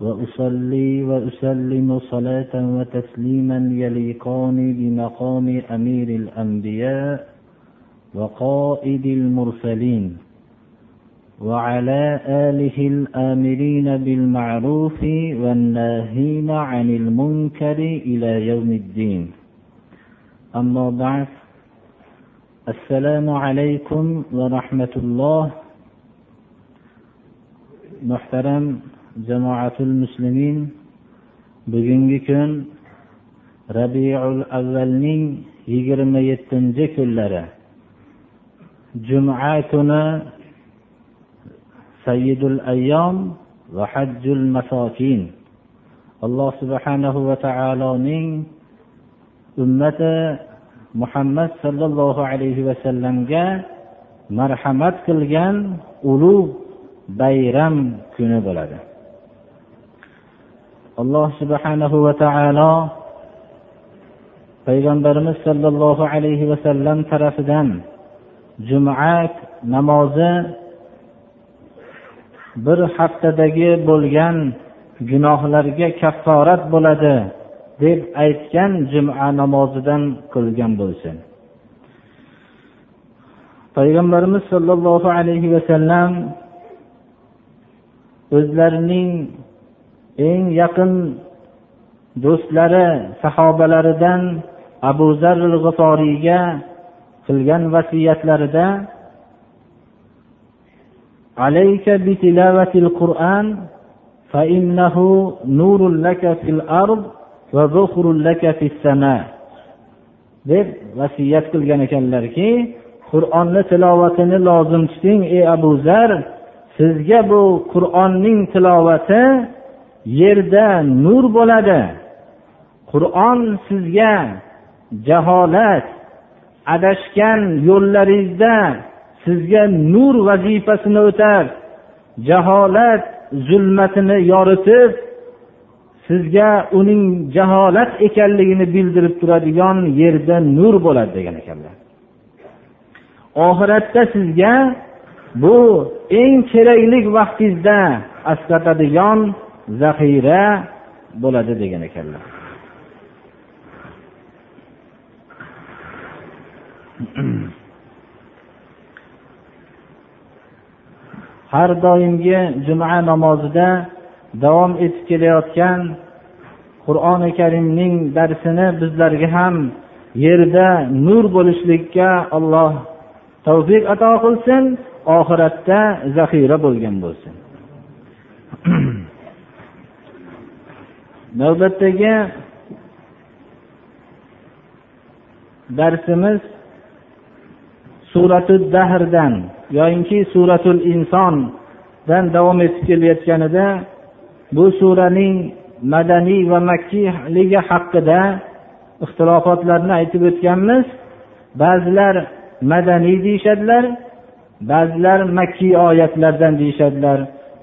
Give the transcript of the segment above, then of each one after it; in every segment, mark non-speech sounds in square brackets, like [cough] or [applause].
وأصلي وأسلم صلاة وتسليما يليقان بمقام أمير الأنبياء وقائد المرسلين وعلى آله الآمرين بالمعروف والناهين عن المنكر إلى يوم الدين. أما بعد السلام عليكم ورحمة الله. محترم jamoatul muslimin bugungi kun rabiul avvalning yigirma yettinchi kunlari. Juma kuni sayyidul ayyom va hajjul masokin alloh subhanahu va taoloning ummati muhammad sollallohu alayhi vasallamga marhamat qilgan ulug' bayram kuni bo'ladi. Alloh subhanahu va taolo payg'ambarimiz sollallohu alayhi vasallam tarafidan juma namozi bir haftadagi bo'lgan gunohlarga kafforat bo'ladi deb aytgan juma namozidan qilgan bo'lsin. Payg'ambarimiz sollallohu alayhi vasallam o'zlarining eng yaqin do'stlari sahobalaridan abu zarril g'uforiyga qilgan vasiyatlarida عليك بتلاوة القرآن فإنه نور لك في الأرض وذخر لك في السماء deb vasiyat qilgan ekanlarki qur'onni tilovatini lozim tuting ey abu zar sizga bu qur'onning tilovati yerda nur bo'ladi. Qur'on sizga jaholat adashgan yo'llaringizda sizga nur vazifasini o'tab jaholat zulmatini yoritib sizga uning jaholat ekanligini bildirib turadigan yerda nur bo'ladi degan ekanlar. Oxiratda sizga bu eng kerakli vaqtingizda asqatadigan zaxira bo'ladi degan ekanlar. [clears throat] Har doimgi juma namozida davom etib kelayotgan qur'oni karimning darsini bizlarga ham yerda nur bo'lishlikka alloh tavfiq ato qilsin oxiratda zaxira bo'lgan bo'lsin. [clears throat] navbatdagi darsimiz surati dahrdan yoyinki suratul insondan davom etib kelayotganida bu suraning madaniy va makkiyligi haqida ixtilofotlarni aytib o'tganmiz. Ba'zilar madaniy deyishadilar ba'zilar makkiy oyatlardan deyishadilar.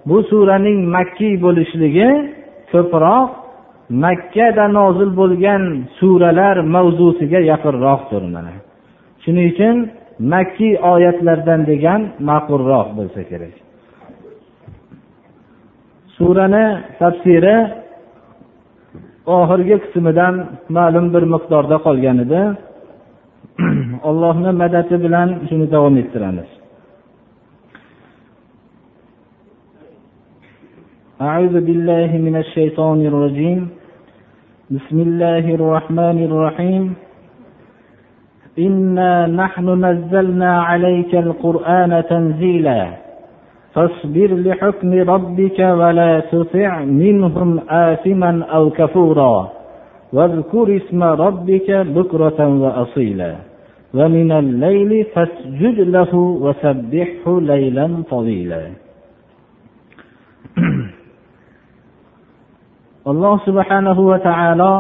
Bu suraning makkiy bo'lishligi ko'proq makkada nozil bo'lgan suralar mavzusiga yaqinroqdir mana. Shuning uchun makkiy oyatlardan degan ma'qulroq bo'lsa kerak. Surani tafsiri oxirgi qismidan ma'lum bir miqdorda qolgan edi. [clears throat] Allohni madadi bilan shuni davom ettiramiz. أعوذ بالله من الشيطان الرجيم. بسم الله الرحمن الرحيم. إنا نحن نزلنا عليك القرآن تنزيلا. فاصبر لحكم ربك ولا تطع منهم آثما أو كفورا. واذكر اسم ربك بكرة وأصيلا. ومن الليل فاسجد له وسبحه ليلا طويلا. Alloh subhanahu va taolo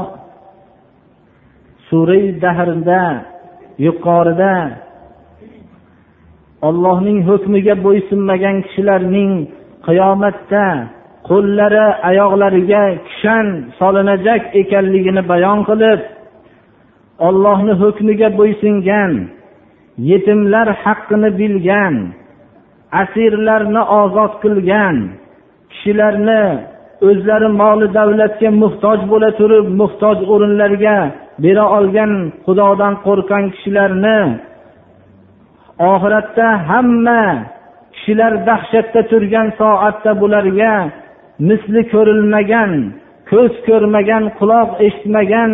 surai dahrda yuqorida ollohning hukmiga bo'ysunmagan kishilarning qiyomatda qo'llari oyoqlariga kishan solinajak ekanligini bayon qilib ollohni hukmiga bo'ysungan yetimlar haqqini bilgan asirlarni ozod qilgan kishilarni o'zlari moli davlatga muhtoj bo'la turib muhtoj o'rinlarga bera olgan xudodan qo'rqqan kishilarni oxiratda hamma kishilar dahshatda turgan soatda bularga misli ko'rilmagan ko'z ko'rmagan quloq eshitmagan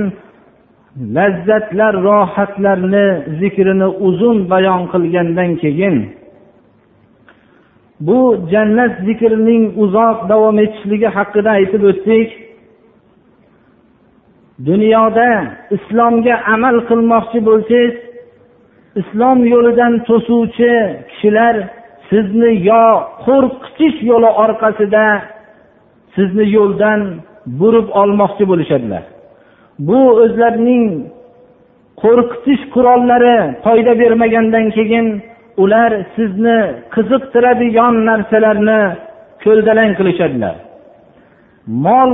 lazzatlar rohatlarni zikrini uzun bayon qilgandan keyin bu jannat zikrining uzoq davom etishligi haqida aytib o'tdik. Dunyoda islomga amal qilmoqchi bo'lsangiz islom yo'lidan to'suvchi kishilar sizni yo qo'rqitish yo'li orqasida sizni yo'ldan burib olmoqchi bo'lishadilar. Bu o'zlarining qo'rqitish qurollari foyda bermagandan keyin ular sizni qiziqtiradigan narsalarni ko'ldalang qilishadilar. Mol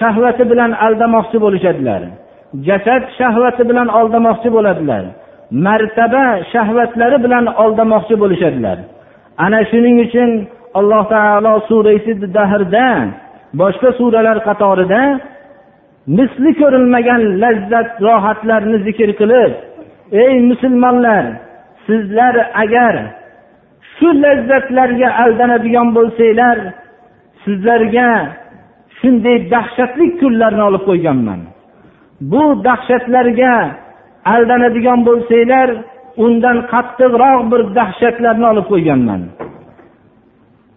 shahvati bilan aldamoqchi bo'lishadilar. Jasad shahvati bilan aldamoqchi bo'ladilar. Martaba shahvatlari bilan aldamoqchi bo'lishadilar. Ana shuning uchun alloh taolo surasi dahrda boshqa suralar qatorida misli ko'rilmagan lazzat rohatlarni zikr qilib ey musulmonlar sizlar agar shu lazzatlarga aldanadigan bo'lsanglar sizlarga shunday dahshatli kunlarni olib qo'yganman. Bu dahshatlarga aldanadigan bo'lsanglar undan qattiqroq bir dahshatlarni olib qo'yganman.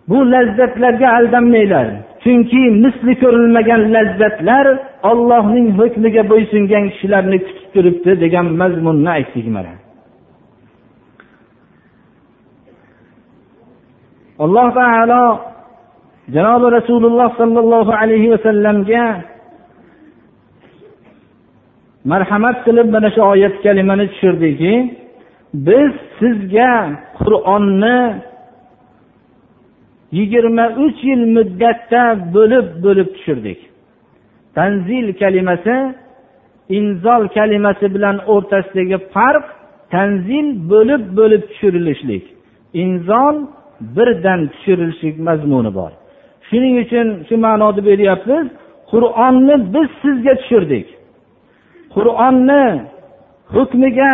Bu lazzatlarga aldanmanglar chunki misli ko'rilmagan lazzatlar ollohning hukmiga bo'ysungan kishilarni kutib turibdi degan mazmunni aytdik mana alloh taolo janobi rasululloh sollallohu alayhi vasallamga marhamat qilib mana shu oyat kalimani tushirdiki biz sizga qur'onni yigirma uch yil muddatda bo'lib bo'lib tushirdik. Tanzil kalimasi inzol kalimasi bilan o'rtasidagi farq tanzil bo'lib bo'lib tushirilishlik. Inzol birdan tushirilishlik mazmuni bor. Shuning uchun shu ma'noda beryapmiz qur'onni biz sizga tushirdik. Qur'onni hukmiga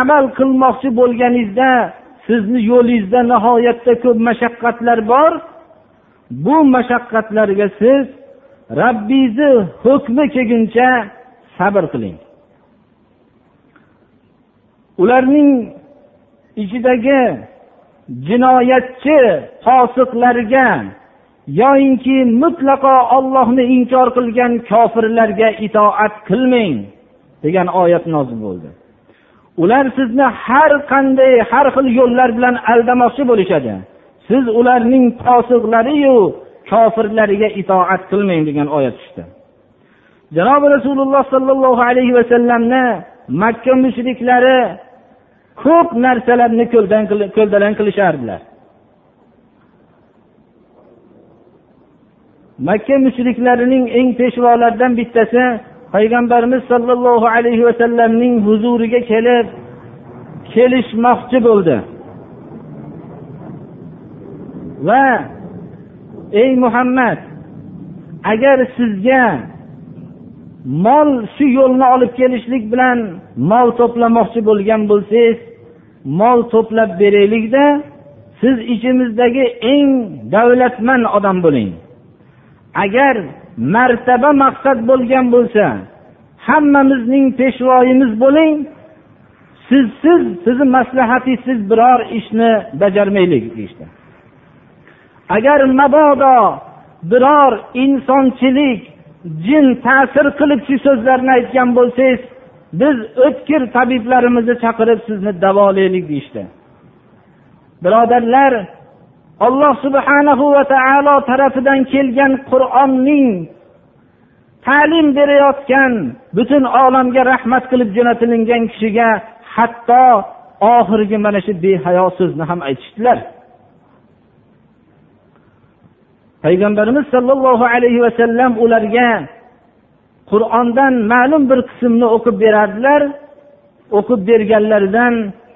amal qilmoqchi bo'lganingizda sizni yo'lingizda nihoyatda ko'p mashaqqatlar bor. Bu mashaqqatlarga siz rabbingizni hukmi kelguncha sabr qiling. Ularning ichidagi jinoyatchi fosiqlarga yoyinki mutlaqo ollohni inkor qilgan kofirlarga itoat qilmang degan oyat nozil bo'ldi. Ular sizni har qanday har xil yo'llar bilan aldamoqchi bo'lishadi. Siz ularning fosiqlariyu kofirlariga itoat qilmang degan oyat tushdi. Janobi rasululloh sollallohu alayhi vasallamni makka mushriklari ko'p narsalarni ko'ldalang qilishardilar. Makka mushriklarining eng peshvolaridan bittasi payg'ambarimiz sollallohu alayhi vasallamning huzuriga kelib kelishmoqchi bo'ldi. Va ey muhammad agar sizga mol shu yo'lni olib kelishlik bilan mol to'plamoqchi bo'lgan bo'lsangiz mol to'plab beraylikda siz ichimizdagi eng davlatmand odam bo'ling. Agar martaba maqsad bo'lgan bo'lsa hammamizning peshvoyimiz bo'ling. Sizsiz sizni maslahatingizsiz biror ishni bajarmaylik deyishdi agar mabodo biror insonchilik jin ta'sir qilib shu so'zlarni aytgan bo'lsangiz biz o'tkir tabiblarimizni chaqirib sizni davolaylik deyishdi. Birodarlar alloh subhanahu va taolo tarafidan kelgan qur'onning ta'lim berayotgan butun olamga rahmat qilib jo'natilingan kishiga hatto oxirgi mana shu behayo so'zni ham aytishdilar. Payg'ambarimiz sollallohu alayhi vasallam ularga qur'ondan ma'lum bir qismni o'qib berardilar. O'qib berganlaridan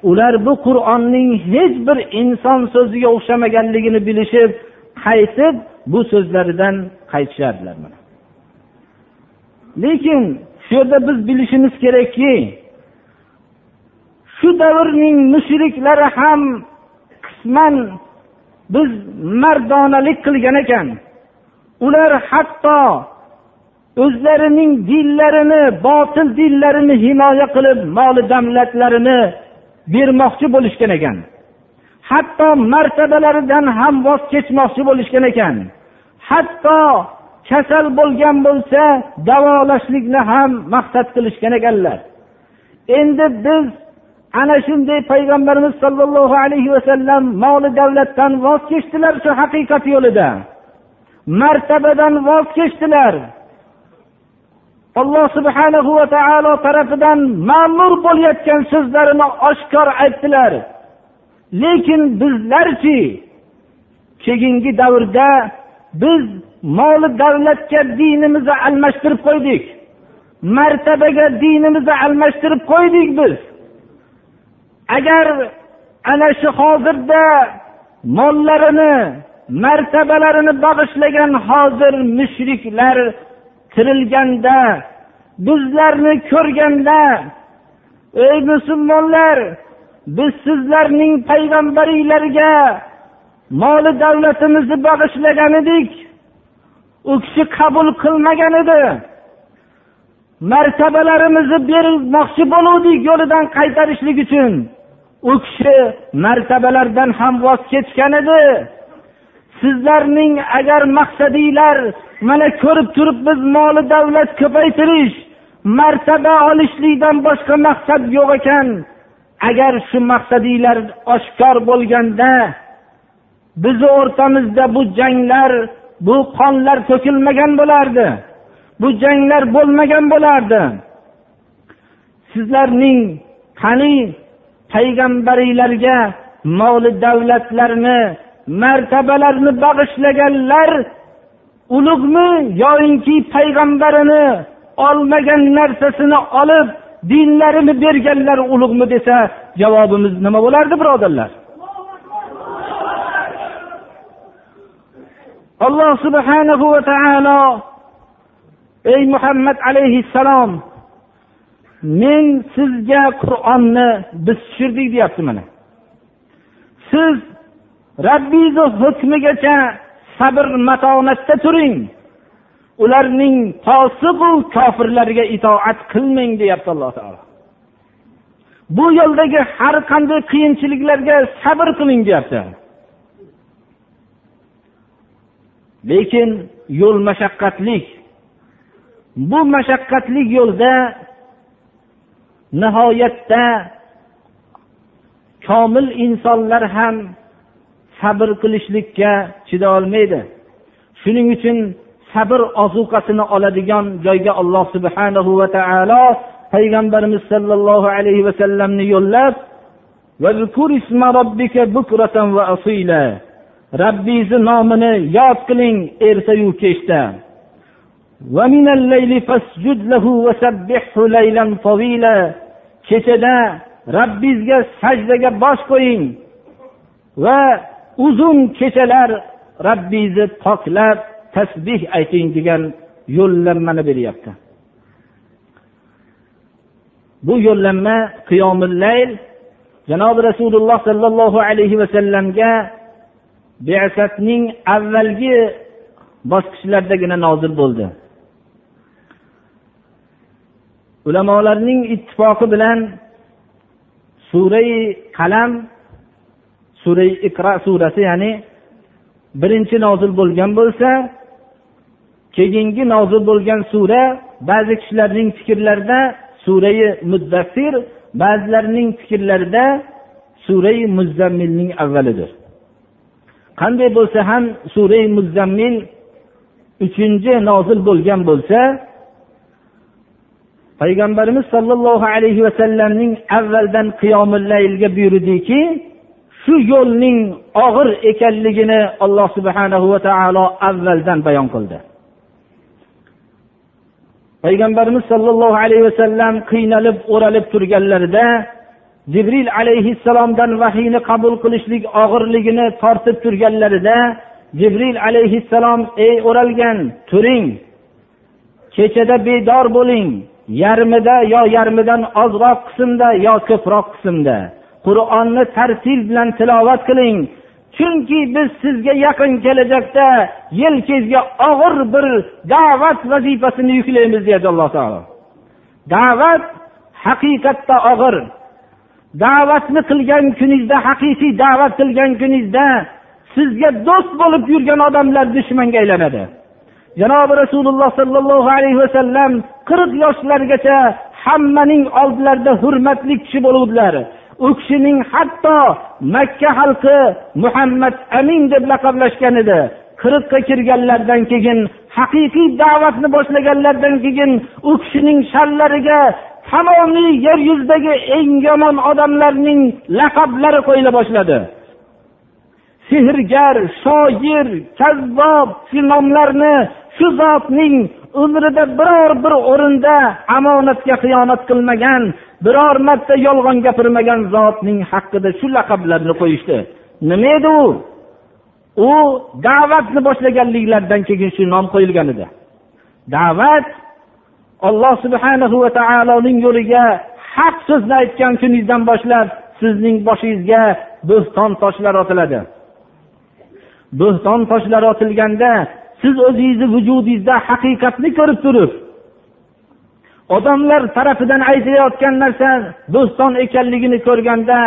ular bu qur'onning hech bir inson so'ziga o'xshamaganligini bilishib qaytib bu so'zlaridan qaytishardilar lekin shu yerda biz bilishimiz kerakki shu davrning mushriklari ham qisman biz mardonalik qilgan ekan. Ular hatto o'zlarining dinlarini botil dinlarini himoya qilib moli davlatlarini bermoqchi bo'lishgan ekan. Hatto martabalaridan ham voz kechmoqchi bo'lishgan ekan. Hatto kasal bo'lgan bo'lsa davolashlikni ham maqsad qilishgan ekanlar. Endi biz ana shunday payg'ambarimiz sollallohu alayhi vasallam moli davlatdan voz kechdilar shu haqiqat yo'lida. Martabadan voz kechdilar. Alloh subhanahu va taolo tarafidan ma'mur bo'layotgan so'zlarini oshkor aytdilar. Lekin bizlarchi keyingi davrda biz moli davlatga dinimizni almashtirib qo'ydik. Martabaga dinimizni almashtirib qo'ydik biz. Agar ana shu hozirda mollarini martabalarini bag'ishlagan hozir mushriklar tirilganda bizlarni ko'rganda ey musulmonlar biz sizlarning payg'ambaringlarga moli davlatimizni bag'ishlagan edik u kishi qabul qilmagan edi. Martabalarimizni bermoqchi bo'luvdik yo'lidan qaytarishlik uchun. U kishi martabalardan ham voz kechgan edi. Sizlarning agar maqsadinglar mana ko'rib turibmiz moli davlat ko'paytirish martaba olishlikdan boshqa maqsad yo'q ekan. Agar shu maqsadinglar oshkor bo'lganda bizni o'rtamizda bu janglar bu qonlar to'kilmagan bo'lardi bu janglar bo'lmagan bo'lardi. Sizlarning qani payg'ambaringlarga moli davlatlarni martabalarni bag'ishlaganlar ulug'mi yoinki payg'ambarini olmagan narsasini olib dinlarini berganlar ulug'mi desa javobimiz nima bo'lardi birodarlar? Alloh subhanahu va taolo ey muhammad alayhissalom men sizga qur'onni biz tushirdik deyapti mana. Siz rabbingizni hukmigacha sabr matonatda turing. Ularning fosiqu kofirlarga itoat qilmang deyapti alloh taolo. Bu yo'ldagi har qanday qiyinchiliklarga sabr qiling deyapti. Lekin yo'l mashaqqatlik. Bu mashaqqatli yo'lda nihoyatda komil insonlar ham sabr qilishlikka chidolmaydi shuning uchun sabr ozuqasini oladigan joyga alloh subhanahu va taolo payg'ambarimiz sollallohu alayhi vasallamni yo'llab robbingizni nomini yod qiling ertayu kechda. Kechada rabbingizga sajdaga bosh qo'ying. Va uzun kechalar rabbingizni poklab tasbih ayting degan yo'llanmani beryapti. Bu yo'llanma qiyomillayl janobi rasululloh sollallohu alayhi vasallamga besatning avvalgi bosqichlardagina nozil bo'ldi. Ulamolarning ittifoqi bilan surai qalam sura iqro surasi ya'ni birinchi nozil bo'lgan bo'lsa keyingi nozil bo'lgan sura ba'zi kishilarning fikrlarida surai muddassir ba'zilarning fikrlarida surai muzzammilning avvalidir. Qanday bo'lsa ham surai muzzammil uchinchi nozil bo'lgan bo'lsa payg'ambarimiz sollallohu alayhi vasallamning avvaldan qiyomillaylga buyurdiki shu yo'lning og'ir ekanligini alloh subhanahu va taolo avvaldan bayon qildi. Payg'ambarimiz sollallohu alayhi vasallam qiynalib o'ralib turganlarida jibril alayhissalomdan vahiyni qabul qilishlik og'irligini tortib turganlarida jibril alayhissalom ey o'ralgan turing. Kechada bedor bo'ling. Yarmida yo yarmidan ozroq qismda yo ko'proq qismda. Qur'onni tartil bilan tilovat qiling. Chunki biz sizga yaqin kelajakda yelkangizga og'ir bir da'vat vazifasini yuklaymiz deydi alloh taolo. Da'vat haqiqatda og'ir. Da'vatni qilgan kuningizda haqiqiy da'vat qilgan kuningizda sizga do'st bo'lib yurgan odamlar dushmanga aylanadi. Janobi rasululloh sollallohu alayhi vasallam qirq yoshlargacha hammaning oldilarida hurmatli kishi bo'luvdilar. U kishining hatto makka xalqi muhammad amin deb laqablashgan edi. Qirqqa kirganlaridan keyin haqiqiy da'vatni boshlaganlaridan keyin u kishining shallariga tamomiy yer yuzidagi eng yomon odamlarning laqablari qo'yila boshladi. Sehrgar shoir kazzob shu nomlarni shu zotning umrida biror bir o'rinda omonatga xiyonat qilmagan biror marta yolg'on gapirmagan zotning haqida shu laqablarni qo'yishdi. Nima edi u? U da'vatni boshlaganliklaridan keyin shu nom qo'yilgan edi. Da'vat alloh subhanahu va taoloning yo'liga haq so'zni aytgan kuningizdan boshlab sizning boshingizga bo'xton toshlar otiladi. Bo'xton toshlar otilganda siz o'zingizni vujudingizda haqiqatni ko'rib turib odamlar tarafidan aytilayotgan narsa bo'ston ekanligini ko'rganda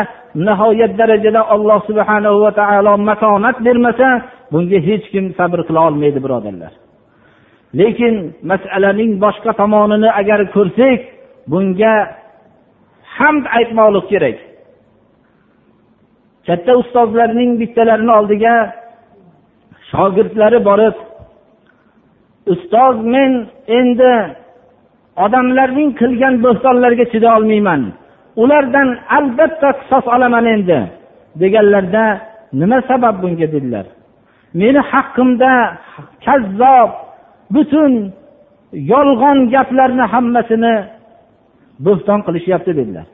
nihoyat darajada alloh subhana va taolo matonat bermasa bunga hech kim sabr qila olmaydi birodarlar. Lekin masalaning boshqa tomonini agar ko'rsak bunga hamd aytmoqlik kerak. Katta ustozlarning bittalarini oldiga shogirdlari borib ustoz men endi odamlarning qilgan bo'xtonlarga chiday olmayman. Ulardan albatta qisos olaman endi. Deganlarda nima sabab bunga dedilar? Meni haqqimda kazzob butun yolg'on gaplarni hammasini bo'xton qilishyapti dedilar.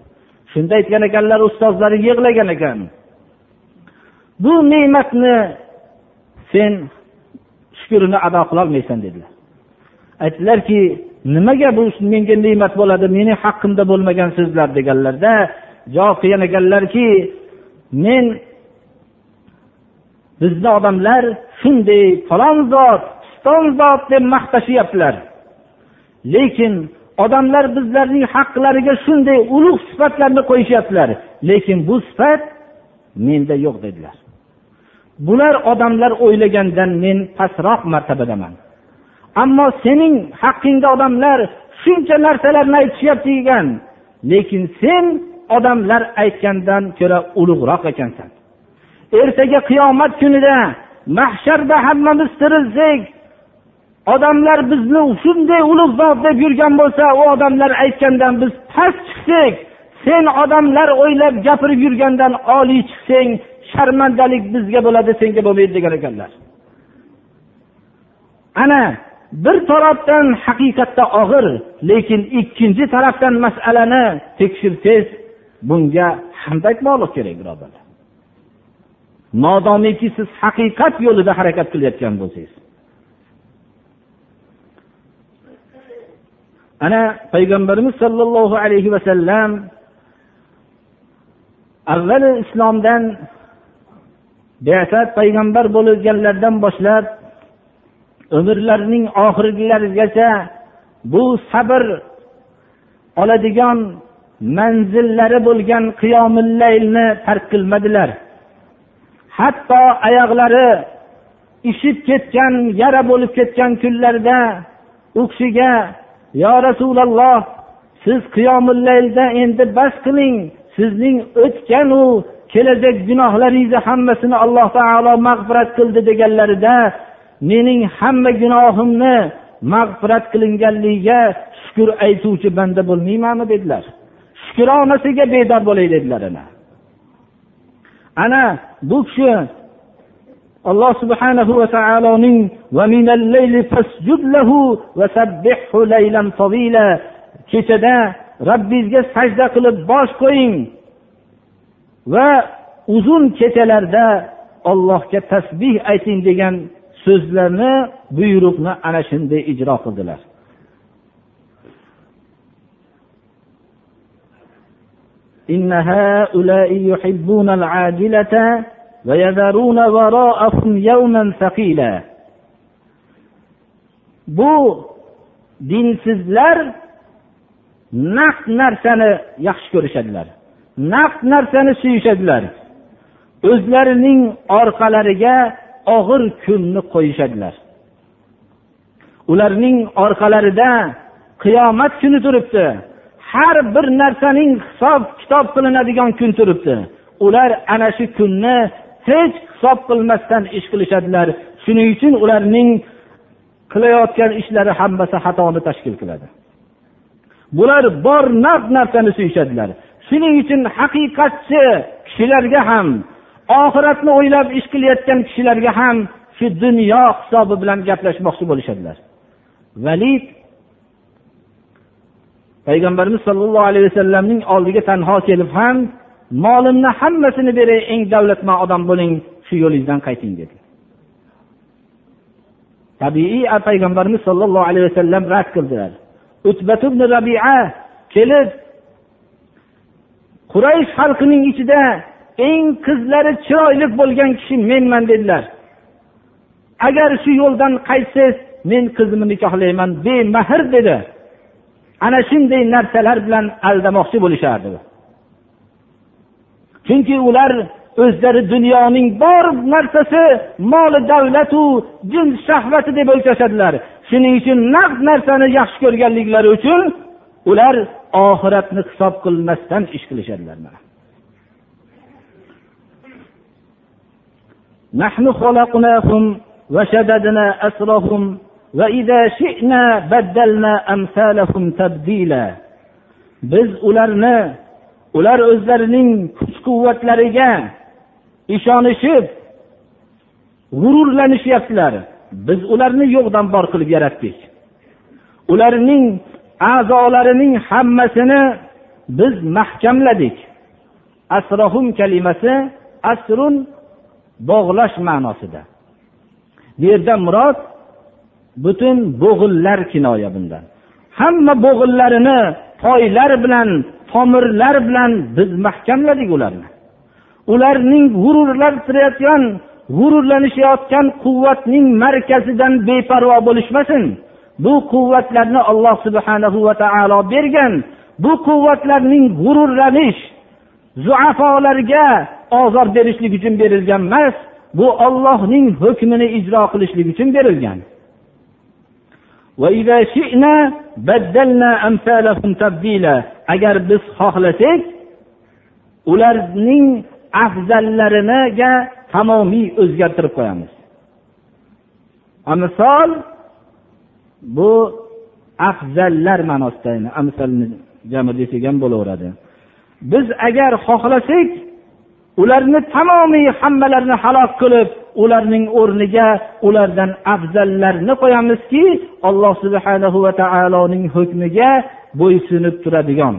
Shunda aytgan ekanlar ustozlari yig'lagan ekan. Bu ne'matni sen shukrini ado qilolmaysan dedilar. Aytdilarki nimaga bu menga ne'mat bo'ladi meni haqqimda bo'lmagan so'zlar deganlarda javob qilgan ekanlarki men bizni odamlar shunday falon zot piston zot deb maqtashyaptilar lekin odamlar bizlarning haqlariga shunday ulug' sifatlarni qo'yishyaptilar. Lekin bu sifat menda yo'q dedilar. Bular odamlar o'ylagandan men pastroq martabadaman. Ammo sening haqqingda odamlar shuncha narsalarni aytishyapti ekan lekin sen odamlar aytgandan ko'ra ulug'roq ekansan. Ertaga qiyomat kunida mahsharda hammamiz tirilsak odamlar bizni shunday ulug' zot deb yurgan bo'lsa u odamlar aytgandan biz past chiqsak sen odamlar o'ylab gapirib yurgandan oliy chiqsang sharmandalik bizga bo'ladi senga bo'lmaydi degan ekanlar. Ana bir tarafdan haqiqatda og'ir lekin ikkinchi tarafdan masalani tekshirsangiz bunga hamd aytmoqlik kerak birodarlar. Modomiki siz haqiqat yo'lida harakat qilayotgan bo'lsangiz. Ana payg'ambarimiz sollallohu alayhi vasallam avval islomdan beasat payg'ambar bo'lganlardan boshlab umrlarining oxirgilarigacha bu sabr oladigan manzillari bo'lgan qiyomillaylni tark qilmadilar. Hatto oyoqlari ishib ketgan yara bo'lib ketgan kunlarda u kishiga yo rasululloh siz qiyomillaylda endi bas qiling sizning o'tganu kelajak gunohlaringizni hammasini alloh taolo mag'firat qildi deganlarida mening hamma gunohimni mag'firat qilinganligiga shukur aytuvchi banda bo'lmaymanmi dedilar. Shukronasiga bedor bo'lay dedilar ana. Ana bu kishi alloh subhanahu va taoloning kechada robbingizga sajda qilib bosh qo'ying va uzun kechalarda ollohga tasbih ayting degan so'zlarni buyruqni ana shunday ijro qildilar إن هؤلاء يحبون العاجلة ويذرون وراءهم يوما ثقيلا bu dinsizlar naqd narsani yaxshi ko'rishadilar naqd narsani suyishadilar o'zlarining orqalariga og'ir kunni qo'yishadilar. Ularning orqalarida qiyomat kuni turibdi. Har bir narsaning hisob kitob qilinadigan kun turibdi. Ular ana shu kunni hech hisob qilmasdan ish qilishadilar. Shuning uchun ularning qilayotgan ishlari hammasi xatoni tashkil qiladi. Bular bor naq narsani suyishadilar. Shuning uchun haqiqatchi kishilarga ham oxiratni o'ylab ish qilayotgan kishilarga ham shu dunyo hisobi bilan gaplashmoqchi bo'lishadilar. Valid payg'ambarimiz sollallohu alayhi vasallamning oldiga tanho kelib ham molimni hammasini beray eng davlatman odam bo'ling shu yo'lingizdan qayting dedi. Tabiiy payg'ambarimiz sollallohu alayhi vasallam rad qildilar. Rabia kelib quraysh xalqining ichida eng qizlari chiroyli bo'lgan kishi menman dedilar. Agar shu yo'ldan qaytsangiz men qizimni nikohlayman bemahr dedi. Ana shunday narsalar bilan aldamoqchi bo'lishardi. Chunki ular o'zlari dunyoning bor narsasi moli davlatu jins shahvati deb o'lchashadilar shuning uchun naqd narsani yaxshi ko'rganliklari uchun ular oxiratni hisob qilmasdan ish qilishadilar نحن خلقناهم وشددنا أسرهم وإذا شئنا بدلنا أمثالهم تبديلا biz ularni ular o'zlarining kuch quvvatlariga ishonishib g'ururlanishyaptilar biz ularni yo'qdan bor qilib yaratdik ularning a'zolarining hammasini biz mahkamladik asrohum kalimasi asrun bog'lash ma'nosida. Bu yerda murod butun bo'g'illar kinoya bundan hamma bo'g'illarini toylar bilan tomirlar bilan biz mahkamladik ularni. Ularning g'ururlantirayotgan g'ururlanishayotgan quvvatning markazidan beparvo bo'lishmasin. Bu quvvatlarni alloh subhanahu va taolo bergan. Bu quvvatlarning g'ururlanish zuafolarga ozor berishlik uchun berilgan emas bu ollohning hukmini ijro qilishlik uchun berilgan. Agar biz xohlasak ularning afzallariniga tamomiy o'zgartirib qo'yamiz. Misol bu afzallar ma'nosida amsalni jami desak ham bo'laveradi. Biz agar xohlasak ularni tamomiy hammalarini halok qilib ularning o'rniga ulardan afzallarni qo'yamizki alloh subhanahu va taoloning hukmiga bo'ysunib turadigan.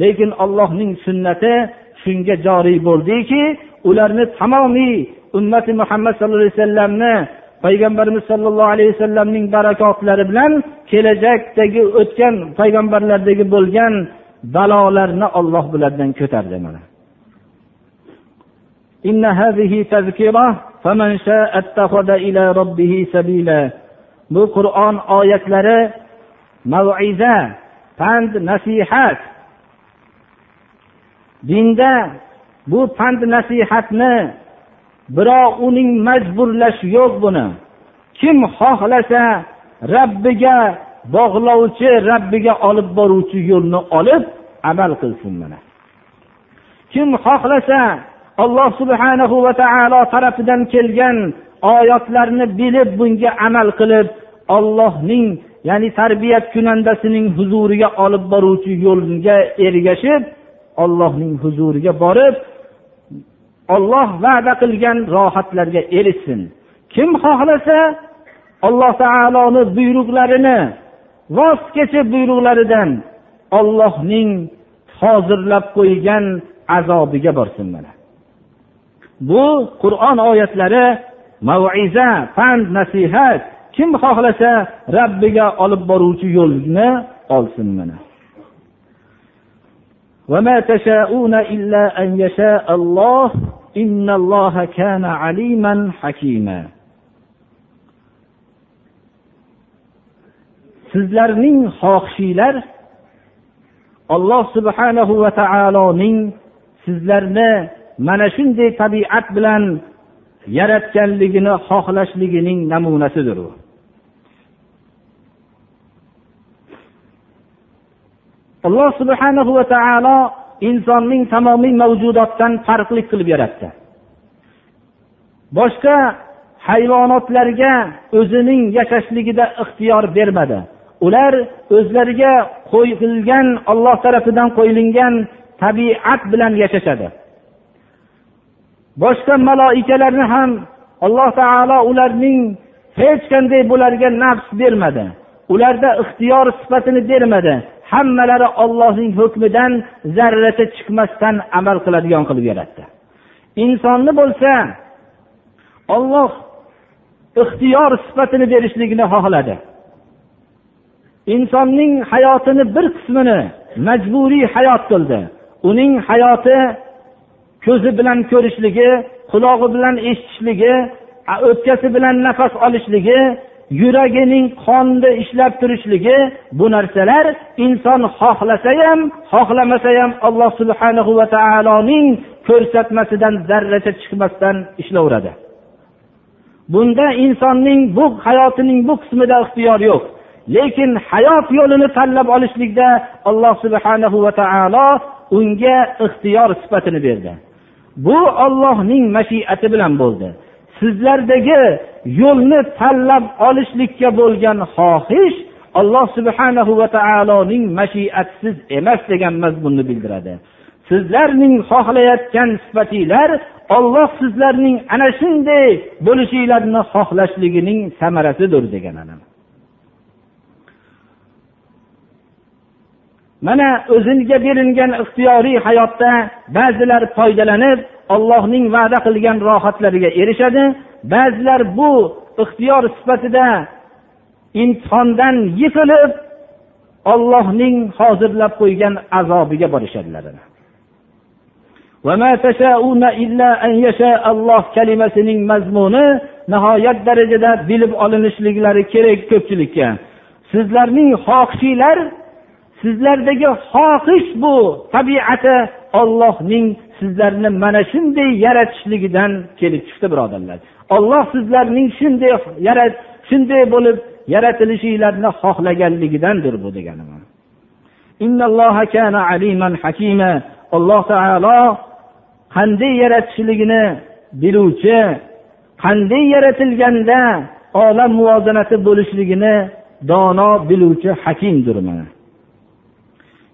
Lekin allohning sunnati shunga joriy bo'ldiki ularni tamomiy ummati muhammad sallallohu alayhi vasallamni payg'ambarimiz sollallohu alayhi vasallamning barakotlari bilan kelajakdagi o'tgan payg'ambarlardagi bo'lgan balolarni olloh bulardan ko'tardi mana. إن هذه تذكرة فمن شاء اتخذ إلى ربه سبيلا bu qur'on oyatlari maviza pand nasihat dinda bu pand nasihatni birov uning majburlashi yo'q buni kim xohlasa rabbiga bog'lovchi rabbiga olib boruvchi yo'lni olib amal qilsin mana kim xohlasa alloh subhanahu va taolo tarafidan kelgan oyatlarni bilib bunga amal qilib ollohning ya'ni tarbiyat kunandasining huzuriga olib boruvchi yo'lga ergashib ollohning huzuriga borib olloh va'da qilgan rohatlarga erishsin. Kim xohlasa alloh taoloni buyruqlarini voz kechib buyruqlaridan ollohning hozirlab qo'ygan azobiga borsin mana. bu qur'on oyatlari maviza pand nasihat kim xohlasa rabbiga olib boruvchi yo'lni olsin mana وما تشاءون إلا أن يشاء الله إن الله كان عليما حكيما sizlarning xohishinglar alloh subhanahu va taoloning sizlarni mana shunday tabiat bilan yaratganligini xohlashligining namunasidir u. Alloh subhanahu va taolo insonning tamomiy mavjudotdan farqli qilib yaratdi. Boshqa hayvonotlarga o'zining yashashligida ixtiyor bermadi. Ular o'zlariga qo'yilgan olloh tarafidan qo'yilgan tabiat bilan yashashadi. Boshqa maloikalarni ham alloh taolo ularning hech qanday bularga nafs bermadi. Ularda ixtiyor sifatini bermadi. Hammalari ollohning hukmidan zarracha chiqmasdan amal qiladigan qilib yaratdi. Insonni bo'lsa olloh ixtiyor sifatini berishligini xohladi. Insonning hayotini bir qismini majburiy hayot qildi. Uning hayoti ko'zi bilan ko'rishligi qulog'i bilan eshitishligi o'pkasi bilan nafas olishligi yuragining qonda ishlab turishligi bu narsalar inson xohlasa ham xohlamasa ham alloh subhanahu va taoloning ko'rsatmasidan zarracha chiqmasdan ishlayveradi bunda insonning bu hayotining bu qismida ixtiyor yo'q. Lekin hayot yo'lini tanlab olishlikda alloh subhanahu va taolo unga ixtiyor sifatini berdi. Bu ollohning mashiati bilan bo'ldi. Sizlardagi yo'lni tanlab olishlikka bo'lgan xohish alloh subhanahu va taoloning mashiatisiz emas degan mazmunni bildiradi. Sizlarning xohlayotgan sifatinglar olloh sizlarning ana shunday bo'lishinglarni xohlashligining samarasidir degan mana o'ziga berilgan ixtiyoriy hayotda ba'zilar foydalanib ollohning va'da qilgan rohatlariga erishadi. Ba'zilar bu ixtiyor sifatida imtihondan yiqilib ollohning hozirlab qo'ygan azobiga borishadilar. Kalimasining mazmuni nihoyat darajada bilib olinishliklari kerak ko'pchilikka. Sizlarning xohishinglar sizlardagi xohish bu tabiati ollohning sizlarni mana shunday yaratishligidan kelib chiqdi birodarlar. Olloh sizlarning shunday yarat shunday bo'lib yaratilishinglarni xohlaganligidandir bu degani alloh taolo qanday yaratishligini biluvchi qanday yaratilganda olam muvozanati bo'lishligini dono biluvchi hakimdir mana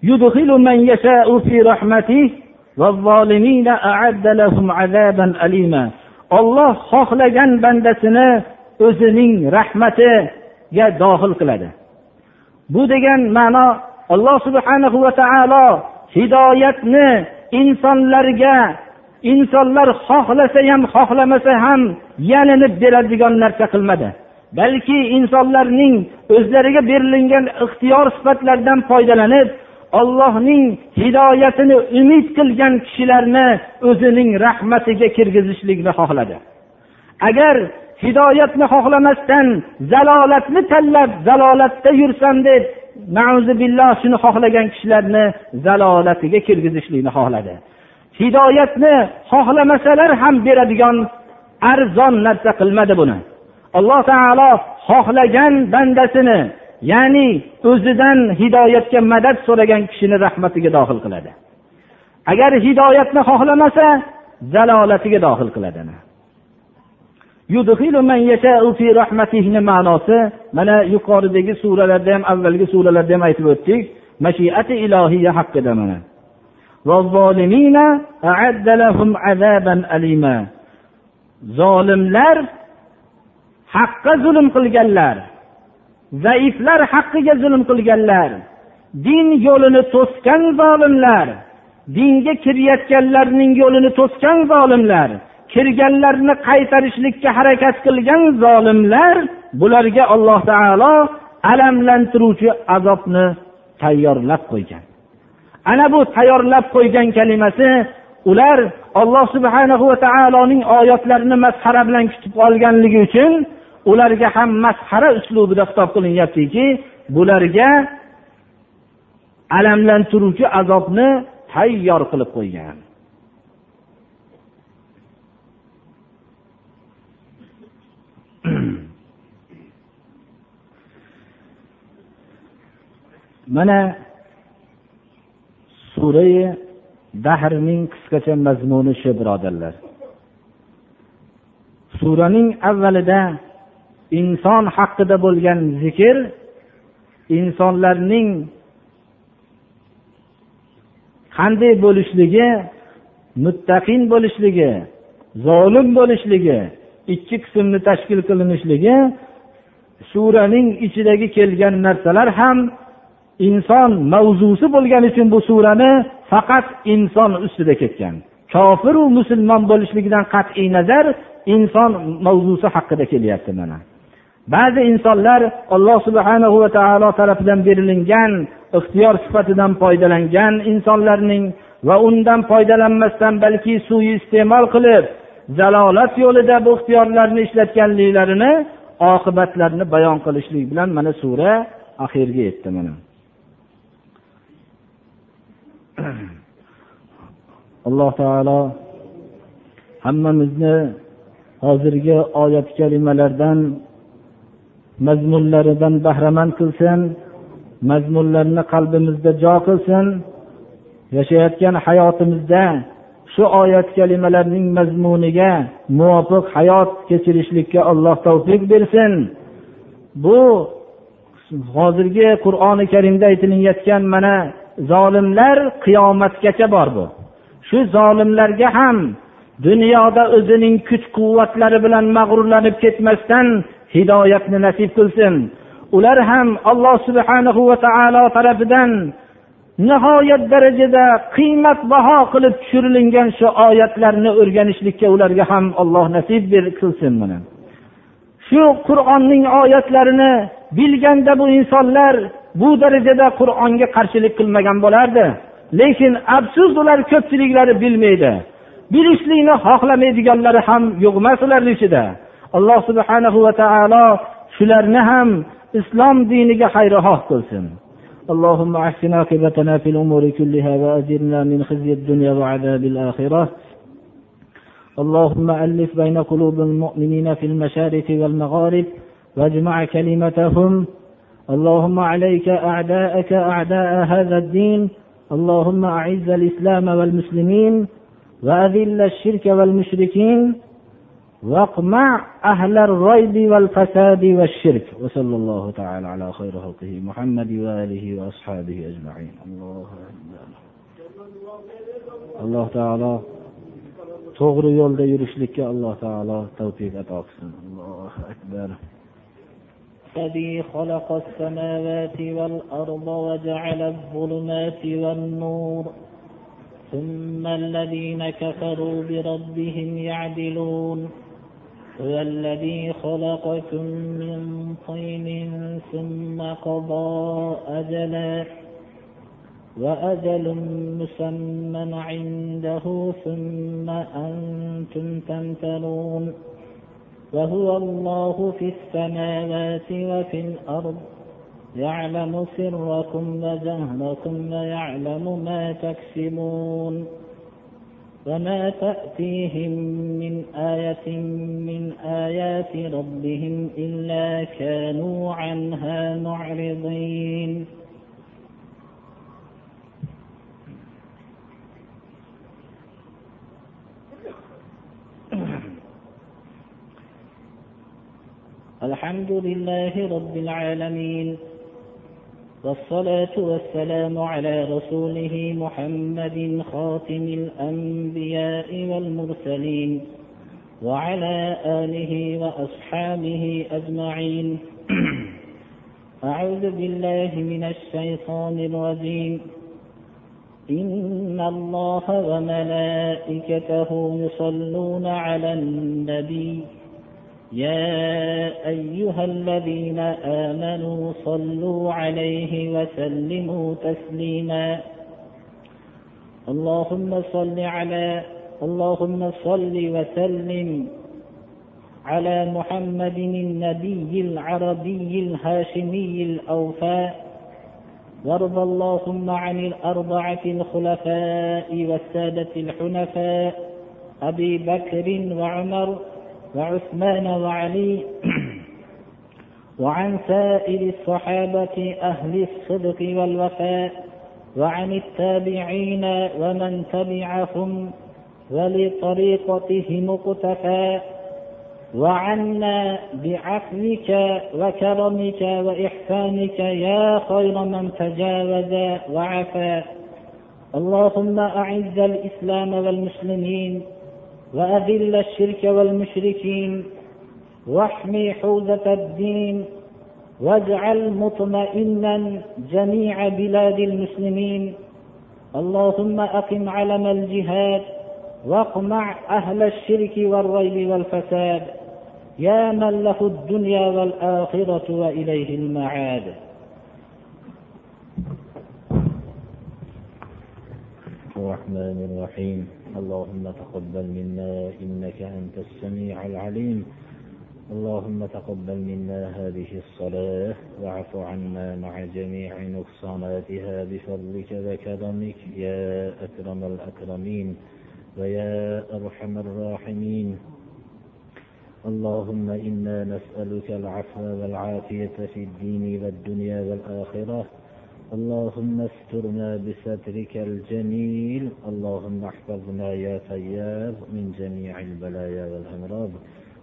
يدخل من يشاء في رحمته والظالمين أعد لهم عذابا أليما olloh xohlagan bandasini o'zining rahmatiga dohil qiladi bu degan ma'no alloh subhanahu va taolo hidoyatni insonlarga insonlar xohlasa ham xohlamasa ham yalinib beradigan narsa qilmadi balki insonlarning o'zlariga berilingan ixtiyor sifatlaridan foydalanib ollohning hidoyatini umid qilgan kishilarni o'zining rahmatiga kirgizishlikni xohladi. Agar hidoyatni xohlamasdan zalolatni tanlab zalolatda yursam deb billah shuni xohlagan kishilarni zalolatiga kirgizishlikni xohladi. Hidoyatni xohlamasalar ham beradigan arzon narsa qilmadi buni. Alloh taolo xohlagan bandasini ya'ni o'zidan hidoyatga madad so'ragan kishini rahmatiga dohil qiladi. Agar hidoyatni xohlamasa zalolatiga dohil qiladi ma'nosi mana yuqoridagi suralarda ham avvalgi suralarda ham aytib o'tdik mashiati ilohiya haqida mana. Zolimlar haqqa zulm qilganlar. Zaiflar haqqiga zulm qilganlar. Din yo'lini to'sgan zolimlar. Dinga kirayotganlarning yo'lini to'sgan zolimlar. Kirganlarni qaytarishlikka harakat qilgan zolimlar bularga alloh taolo alamlantiruvchi azobni tayyorlab qo'ygan. Ana bu tayyorlab qo'ygan kalimasi ular alloh subhana va taoloning oyatlarini masxara bilan kutib olganligi uchun ularga ham masxara uslubida xitob qilinyaptiki bularga alamlantiruvchi azobni tayyor qilib qo'ygan. [clears throat] Mana surai dahrning qisqacha mazmuni shu birodarlar. Suraning avvalida inson haqida bo'lgan zikr insonlarning qanday bo'lishligi muttaqin bo'lishligi zolim bo'lishligi ikki qismni tashkil qilinishligi suraning ichidagi kelgan narsalar ham inson mavzusi bo'lgani uchun bu surani faqat inson ustida ketgan. Kofiru musulmon bo'lishligidan qat'iy nazar inson mavzusi haqida kelyapti mana. Ba'zi insonlar alloh subhana va taolo tarafidan berilingan ixtiyor sifatidan foydalangan insonlarning va undan foydalanmasdan balki suiiste'mol qilib zalolat yo'lida bu ixtiyorlarni ishlatganliklarini oqibatlarini bayon qilishlik bilan mana sura oxiriga yetdi mana. [clears throat] Alloh taolo hammamizni hozirgi oyat kalimalardan mazmunlaridan bahramand qilsin mazmunlarni qalbimizda jo qilsin. Yashayotgan hayotimizda shu oyat kalimalarning mazmuniga muvofiq hayot kechirishlikka alloh tavfiq bersin. Bu hozirgi qur'oni karimda aytilayotgan mana zolimlar qiyomatgacha bor bu. Shu zolimlarga ham dunyoda o'zining kuch quvvatlari bilan mag'rurlanib ketmasdan hidoyatni nasib qilsin. Ular ham alloh subhanahu va taolo tarafidan nihoyat darajada qiymatbaho qilib tushirilgan shu oyatlarni o'rganishlikka ularga ham alloh nasib qilsin mana. Shu qur'onning oyatlarini bilganda bu insonlar bu darajada qur'onga qarshilik qilmagan bo'lardi. Lekin afsus ular ko'pchiliklari bilmaydi. Bilishlikni xohlamaydiganlari ham yo'q emas ularni ichida. Alloh subhanahu va taolo shularni ham islom diniga xayrixoh qilsin اللهم احسن عاقبتنا في الأمور كلها وأجرنا من خزي الدنيا وعذاب الآخرة. اللهم ألف بين قلوب المؤمنين في المشارق والمغارب واجمع كلمتهم. اللهم عليك أعداءك أعداء هذا الدين. اللهم أعز الإسلام والمسلمين وأذل الشرك والمشركين. واقمع أهل الريب والفساد والشرك وصلى الله تعالى على خير خلقه محمد وآله وأصحابه أجمعين. الله alloh taolo to'g'ri yo'lda yurishlikka alloh taolo tavfiq ato qilsin allohu akbar الذي خلق السماوات والأرض وجعل الظلمات والنور ثم الذين كفروا بربهم يعدلون. هو الذي خلقكم من طين ثم قضى أجلا وأجل مسمى عنده ثم أنتم تمترون وهو الله في السماوات وفي الأرض يعلم سركم وجهركم ويعلم ما تكسبون وما تأتيهم من آية من آيات ربهم إلا كانوا عنها معرضين الحمد لله رب العالمين والصلاة والسلام على رسوله محمد خاتم الأنبياء والمرسلين وعلى آله وأصحابه أجمعين. أعوذ بالله من الشيطان الرجيم. إن الله وملائكته يصلون على النبي يا أيها الذين آمنوا صلوا عليه وسلموا تسليما. اللهم صل على اللهم صل وسلم على محمد النبي العربي الهاشمي الأوفاء وارض اللهم عن الأربعة الخلفاء والسادة الحنفاء أبي بكر وعمر وعثمان وعلي وعن سائر الصحابة أهل الصدق والوفاء وعن التابعين ومن تبعهم ولطريقتهم اقتفى وعنا بعفوك وكرمك وإحسانك يا خير من تجاوز وعفا. اللهم أعز الإسلام والمسلمين وأذل الشرك والمشركين واحمي حوزة الدين واجعل مطمئنا جميع بلاد المسلمين. اللهم أقم علم الجهاد واقمع أهل الشرك والريب والفساد. يا من له الدنيا والآخرة وإليه المعاد. الرحمن الرحيم. اللهم تقبل منا إنك أنت السميع العليم. اللهم تقبل منا هذه الصلاة واعف عنا مع جميع نقصاناتها بفضلك وكرمك يا أكرم الأكرمين ويا أرحم الراحمين. اللهم إنا نسألك العفو والعافية في الدين والدنيا والآخرة. اللهم استرنا بسترك الجميل. اللهم احفظنا يا فياض من جميع البلايا والأمراض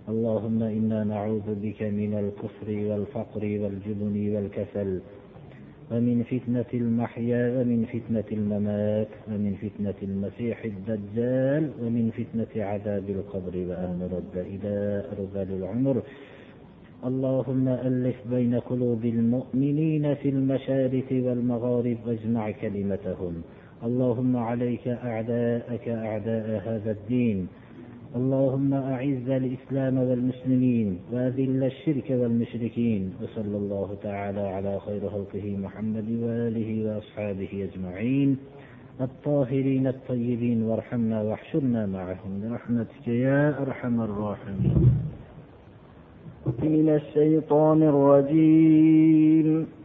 اللهم إنا نعوذ بك من الكفر والفقر والجبن والكسل ومن فتنة المحيا ومن فتنة الممات ومن فتنة المسيح الدجال ومن فتنة عذاب القبر وأن نرد إلى أرذل العمر. اللهم ألف بين قلوب المؤمنين في المشارق والمغارب واجمع كلمتهم. اللهم عليك أعداءك أعداء هذا الدين. اللهم أعز الإسلام والمسلمين وأذل الشرك والمشركين. وصلى الله تعالى على خير خلقه محمد وآله وأصحابه أجمعين. الطاهرين الطيبين وارحمنا واحشرنا معهم برحمتك يا أرحم الراحمين. من الشيطان الرجيم.